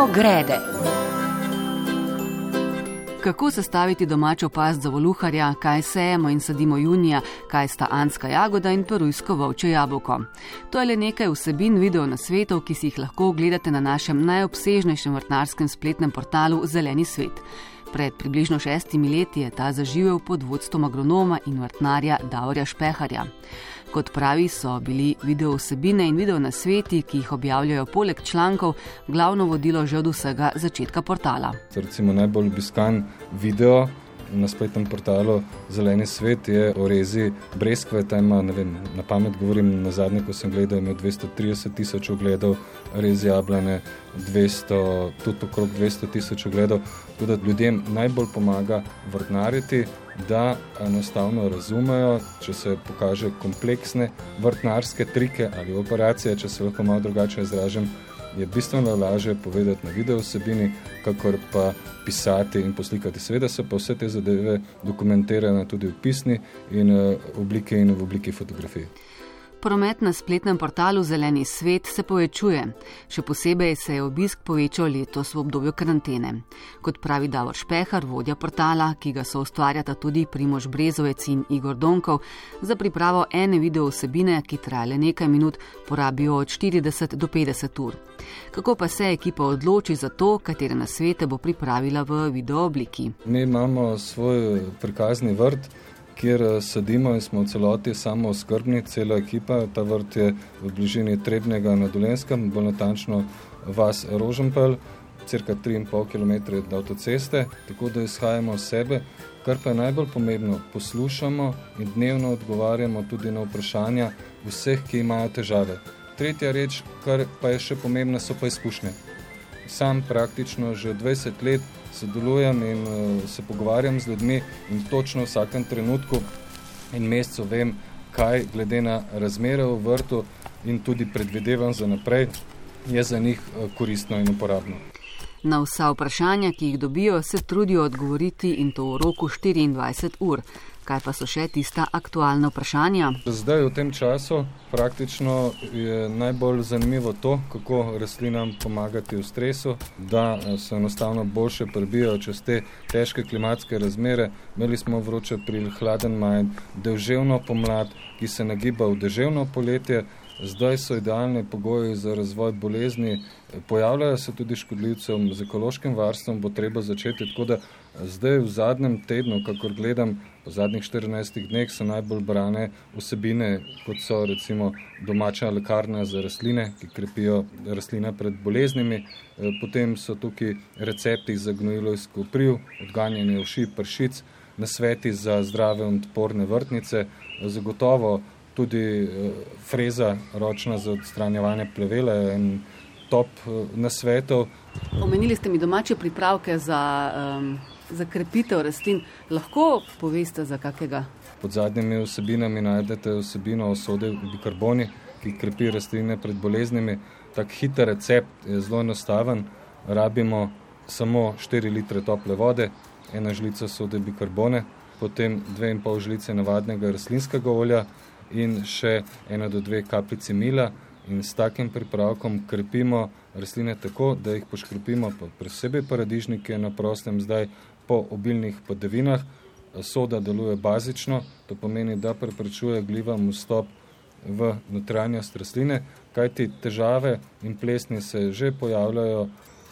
Mimo grede. Kako sestaviti domačo past za voluharja, kaj sejemo in sadimo junija, kaj sta anska jagoda in perujsko volče jabolko. To je le nekaj vsebin video na svetu, ki si jih lahko ogledate na našem najobsežnejšem vrtnarskem spletnem portalu Zeleni svet. Pred približno šestimi leti je ta zaživel pod vodstvom agronoma in vrtnarja Davorja Špeharja. Kot pravi, so bili video vsebine in video na sveti, ki jih objavljajo poleg člankov, glavno vodilo že od vsega začetka portala. Recimo najbolj obiskan video na spletnem portalu Zeleni svet je o rezi Breskve. Ta ima, ne vem, na pamet govorim, na zadnje, ko sem gledal, ima 230 tisoč ogledov, rezi jablane 200, tudi okrog 200 tisoč ogledov. Tudi ljudem najbolj pomaga vrtnariti, da enostavno razumejo, če se pokaže kompleksne vrtnarske trike ali operacije, če se lahko malo drugače izražam, je bistveno lažje povedati na video vsebini, kakor pa pisati in poslikati. Seveda se pa vse te zadeve dokumentirajo tudi v pisni in uh, obliki in v obliki fotografij. Promet na spletnem portalu Zeleni svet se povečuje, še posebej se je obisk povečal letos v obdobju karantene. Kot pravi Davor Špehar, vodja portala, ki ga so ustvarjata tudi Primož Brezovec in Igor Donkov, za pripravo ene video vsebine, ki traja le nekaj minut, porabijo od 40 do 50 ur. Kako pa se ekipa odloči za to, katere nasvete bo pripravila v video obliki? Mi imamo svoj prikazni vrt kjer eh, sedimo in smo v celoti samo skrbni, cela ekipa. Ta vrt je v bližini Trebnega na Dolenskem, bolj natančno vas Rožempel, cirka 3,5 km od avtoceste, tako da izhajamo iz sebe. Kar pa je najbolj pomembno, poslušamo in dnevno odgovarjamo tudi na vprašanja vseh, ki imajo težave. Tretja reč, kar pa je še pomembna, so pa izkušnje. Sam praktično že 20 let sodelujem in uh, se pogovarjam z ljudmi in točno v vsakem trenutku in mesecu vem, kaj glede na razmere v vrtu in tudi predvidevam za naprej, je za njih uh, koristno in uporabno. Na vsa vprašanja, ki jih dobijo, se trudijo odgovoriti in to v roku 24 ur. Kaj pa so še tista aktualna vprašanja? Zdaj, v tem času, praktično je najbolj zanimivo to, kako rastlinam pomagati v stresu, da eh, se enostavno boljše prebijajo čez te težke klimatske razmere. Imeli smo vroče pri hladen maj, deževno pomlad, ki se nagiba v deževno poletje. Zdaj so idealni pogoji za razvoj bolezni, pojavljajo se tudi škodljivcem, z ekološkim varstvom bo treba začeti. Tako da zdaj v zadnjem tednu, kakor gledam, v zadnjih 14 dneh so najbolj brane vsebine, kot so recimo domača lekarna za rastline, ki krepijo rastline pred boleznimi, potem so tukaj recepti za gnojilo iz kopriv, odganjanje uši, pršic, nasveti za zdrave in odporne vrtnice, zagotovo tudi uh, freza ročna za odstranjevanje plevele in top uh, na svetu. Omenili ste mi domače pripravke za, um, za krepitev rastlin. Lahko poveste za kakega? Pod zadnjimi vsebinami najdete vsebino o sode bikarboni, ki krepi rastline pred boleznimi. Tak hiter recept je zelo enostaven. Rabimo samo 4 litre tople vode, ena žlica sode bikarbone, potem 2,5 žlice navadnega rastlinskega olja, in še ena do dve kapljice mila. In s takim pripravkom krepimo rastline tako, da jih poškropimo, pa posebej paradižnike na prostem, zdaj po obilnih podevinah. Soda deluje bazično, to pomeni, da preprečuje glivam vstop v notranjost rastline, kajti težave in plesni se že pojavljajo,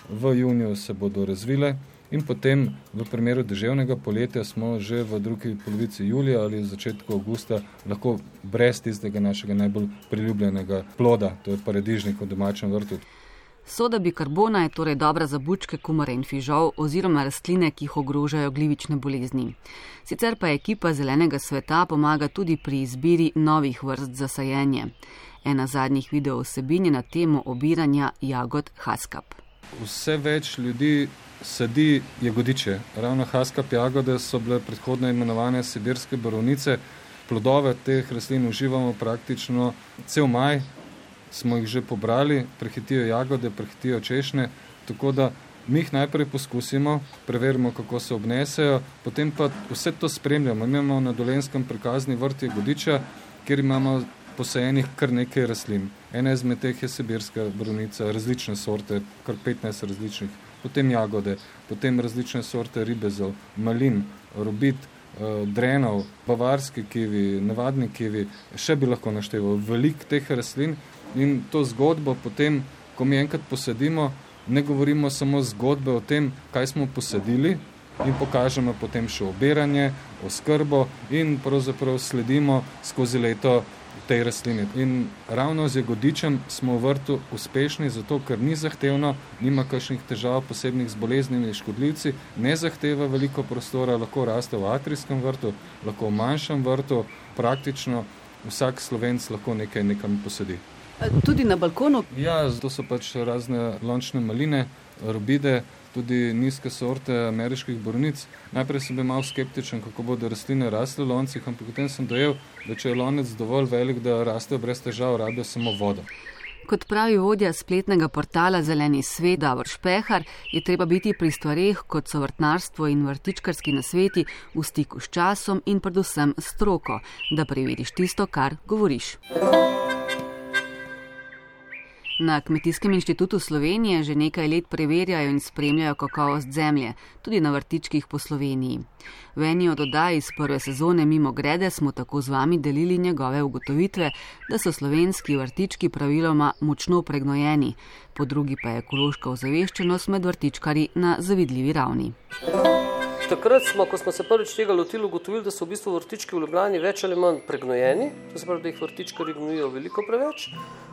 v juniju se bodo razvile. In potem v primeru deževnega poletja smo že v drugi polovici julija ali začetku avgusta lahko brez tistega našega najbolj priljubljenega ploda, to je paradižnik v domačem vrtu. Soda bikarbona je torej dobra za bučke, kumare in fižol oziroma rastline, ki jih ogrožajo glivične bolezni. Sicer pa ekipa zelenega sveta pomaga tudi pri izbiri novih vrst za sajenje. Ena zadnjih video vsebin je na temo obiranja jagod Haskap. Vse več ljudi sadi jagodiče. Ravno haskap jagode so bile predhodno imenovane sibirske borovnice. Plodove teh rastlin uživamo praktično cel maj, smo jih že pobrali, prehitijo jagode, prehitijo češnje, tako da mi jih najprej poskusimo, preverimo, kako se obnesejo, potem pa vse to spremljamo. Imamo na dolenskem prikazni vrt jagodiča, kjer imamo posajenih kar nekaj rastlin. Ena izmed teh je sibirska brunica, različne sorte, kar 15 različnih, potem jagode, potem različne sorte ribezov, malin, robit, eh, drenov, bavarski kivi, navadni kivi, še bi lahko našteval. Velik teh rastlin in to zgodbo potem, ko mi enkrat posedimo, ne govorimo samo zgodbe o tem, kaj smo posedili in pokažemo potem še obiranje, oskrbo in pravzaprav sledimo skozi leto tej rastlini. In ravno z jagodičem smo v vrtu uspešni, zato ker ni zahtevno, nima kakšnih težav, posebnih z boleznimi škodljivci, ne zahteva veliko prostora, lahko raste v atrijskem vrtu, lahko v manjšem vrtu, praktično vsak slovenc lahko nekaj nekam posedi. Tudi na balkonu? Ja, to so pač razne lončne maline, robide, tudi nizke sorte ameriških bornic. Najprej sem bil malo skeptičen, kako bodo rastline rasle v loncih, ampak potem sem dojel, da če je lonec dovolj velik, da rastejo brez težav, rabijo samo vodo. Kot pravi vodja spletnega portala Zeleni svet Davor Špehar, je treba biti pri stvareh, kot so vrtnarstvo in vrtičkarski nasveti, v stiku s časom in predvsem stroko, da preveriš tisto, kar govoriš. Na Kmetijskem inštitutu Slovenije že nekaj let preverjajo in spremljajo kakovost zemlje, tudi na vrtičkih po Sloveniji. V eni od oddaj iz prve sezone Mimo grede smo tako z vami delili njegove ugotovitve, da so slovenski vrtički praviloma močno pregnojeni, po drugi pa je ekološka ozaveščenost med vrtičkari na zavidljivi ravni. Takrat smo, ko smo se prvič tega lotili, ugotovili, da so v bistvu vrtički v Ljubljani več ali manj pregnojeni, to se pravi, da jih vrtičkari gnojijo veliko preveč.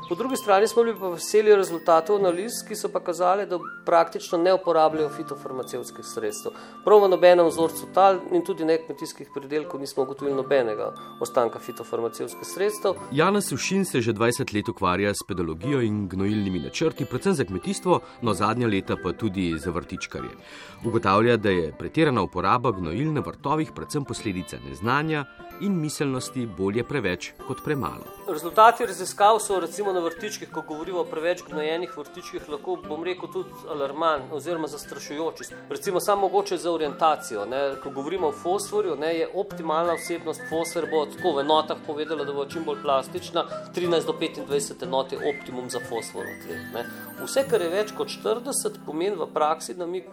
Po drugi strani smo bili pa veseli rezultatov analiz, ki so pa kazali, da praktično ne uporabljajo fitofarmacevskih sredstev. Prav v nobenem vzorcu tal in tudi ne kmetijskih pridelkov nismo ugotovili nobenega ostanka fitofarmacevskih sredstev. Jana Sušin se že 20 let ukvarja s pedologijo in gnojilnimi načrti, predvsem za kmetijstvo, no zadnja leta pa tudi za vrtičkarje. Ugotavlja, da je pretirana uporaba gnojil na vrtovih predvsem posledica neznanja in miselnosti bolje preveč kot premalo. Rezultati raziskav so recimo na vrtičkih, ko govorimo o preveč gnojenih vrtičkih, lahko bom rekel tudi alarman oziroma zastrašujoči. Recimo samo mogoče za orientacijo. Ne? Ko govorimo o fosforju, ne, je optimalna vsebnost fosfor, bo tako v enotah povedala, da bo čim bolj plastična, 13 do 25 enot je optimum za fosfor v tleh. Ne? Vse, kar je več kot 40, pomeni v praksi, da mi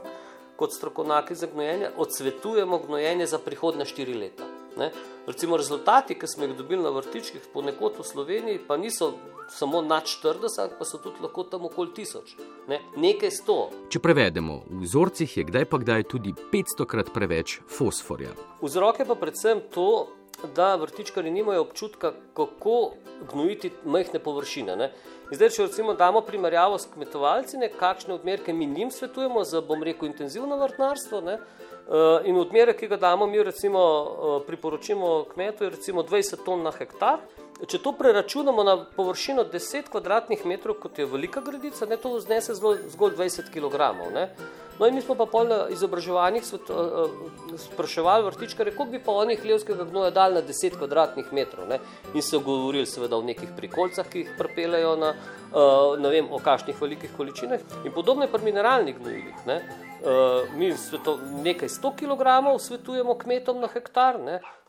kot strokovnjaki za gnojenje odsvetujemo gnojenje za prihodne 4 leta. Ne? Recimo rezultati, ki smo jih dobili na vrtičkih ponekod v Sloveniji, pa niso samo nad 40, pa so tudi lahko tam okoli 1000, ne? nekaj 100. Če prevedemo, v vzorcih je kdaj pa kdaj tudi 500 krat preveč fosforja. Vzrok je pa predvsem to, da vrtičkari nimajo občutka, kako gnojiti majhne površine. Ne? In zdaj, če recimo damo primerjavo s kmetovalci, ne, kakšne odmerke mi njim svetujemo za, bom rekel, intenzivno vrtnarstvo, ne, Uh, in odmerek, ki ga damo, mi recimo uh, priporočimo kmetu, je recimo 20 ton na hektar. Če to preračunamo na površino 10 kvadratnih metrov, kot je velika gredica, ne, to znese zgolj 20 kg. Ne. No in mi smo pa pol na izobraževanjih uh, spraševali vrtičkare, koliko bi pa oni hlevskega gnoja dali na 10 kvadratnih metrov. Ne. In so govorili seveda o nekih prikolcah, ki jih prepelejo na, uh, ne vem, o kakšnih velikih količinah. In podobno je pri mineralnih gnojilih. Ne. Uh, mi sveto, nekaj 100 kg svetujemo kmetom na hektar, ne, uh,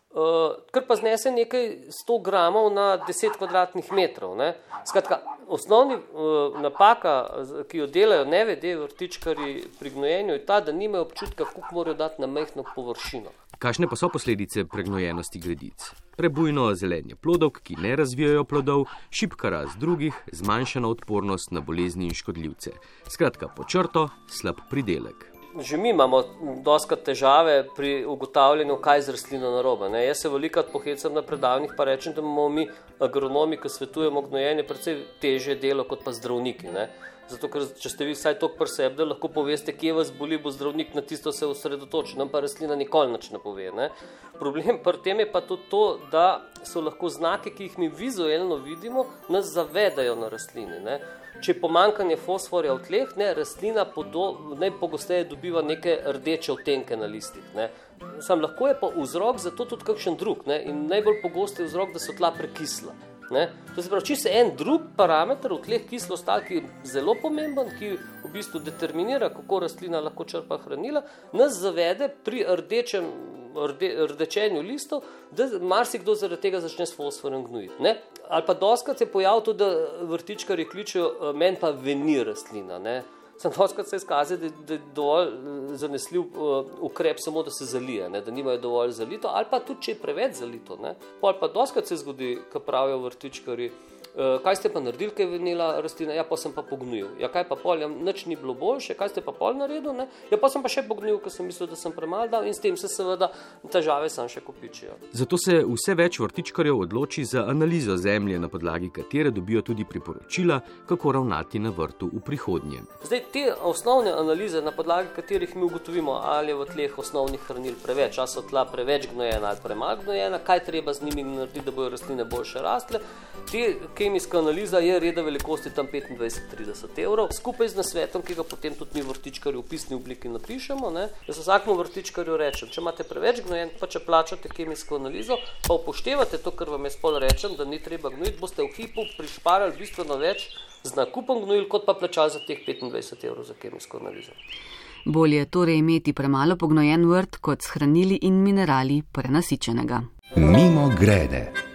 kar pa znese nekaj 100 g na 10 kvadratnih metrov. Ne. Skratka, osnovni uh, napaka, ki jo delajo nevede vrtičkari pri gnojenju, je ta, da nimajo občutka, koliko morajo dati na mehno površino. Kakšne pa so posledice pregnojenosti gredic? Prebujno zelenje plodov, ki ne razvijajo plodov, šipka rast drugih, zmanjšana odpornost na bolezni in škodljivce. Skratka, po črto, slab pridelek. Že mi imamo dosta težave pri ugotavljanju, kaj z rastlino narobe. Ne? Jaz se veliko pohecam na predavnih, pa rečem, da imamo mi agronomi, ki svetujemo gnojenje, precej teže delo kot pa zdravniki. Ne? Zato, ker če ste vi vsaj toliko preseb, da lahko poveste, kje vas boli, bo zdravnik na tisto se osredotočil, nam pa rastlina nikoli nič ne pove. Ne? Problem pri tem je pa tudi to, da so lahko znaki, ki jih mi vizualno vidimo, nas zavedajo na rastlini. Ne? Če je pomankanje fosforja v tleh, ne, rastlina najpogosteje dobiva neke rdeče odtenke na listih. Ne. Sam lahko je pa vzrok za to tudi kakšen drug ne, in najbolj pogost je vzrok, da so tla prekisla. Ne? To se pravi, če se en drug parameter v tleh kislosti, ki je zelo pomemben, ki v bistvu determinira, kako rastlina lahko črpa hranila, nas zavede pri rdečem rde, rdečenju listov, da marsikdo zaradi tega začne s fosforjem gnojiti. Ne? Ali pa doskrat se pojavi tudi, da vrtičkari kličejo, eh, meni pa veni rastlina. Ne? Sem doskrat se izkazal, da, da je dovolj eh, zanesljiv uh, ukrep samo, da se zalije, ne? da nimajo dovolj zalito, ali pa tudi, če je preveč zalito. Ne? Pol pa doskrat se zgodi, ko pravijo vrtičkari, kaj ste pa naredili, kaj je venila rastlina, ja pa sem pa pognil. Ja, kaj pa pol, ja, nič ni bilo boljše, kaj ste pa pol naredili, ne? ja pa sem pa še pognil, ker sem mislil, da sem premalo dal in s tem se seveda težave sam še kopičijo. Zato se vse več vrtičkarjev odloči za analizo zemlje, na podlagi katere dobijo tudi priporočila, kako ravnati na vrtu v prihodnje. Zdaj, te osnovne analize, na podlagi katerih mi ugotovimo, ali je v tleh osnovnih hranil preveč, ali so tla preveč gnojena ali premalo gnojena, kaj treba z njimi narediti, da bodo rastline boljše rastle. Te, kemijska analiza je reda velikosti tam 25-30 evrov, skupaj z nasvetom, ki ga potem tudi mi vrtičkarji v pisni obliki napišemo. Ne? Jaz vsakmu vrtičkarju rečem, če imate preveč gnojen, pa če plačate kemijsko analizo, pa upoštevate to, kar vam jaz pol rečem, da ni treba gnojiti, boste v hipu prišparali bistveno več z nakupom gnojil, kot pa plačali za teh 25 evrov za kemijsko analizo. Bolje je torej imeti premalo pognojen vrt, kot shranili in minerali prenasičenega. Mimo grede.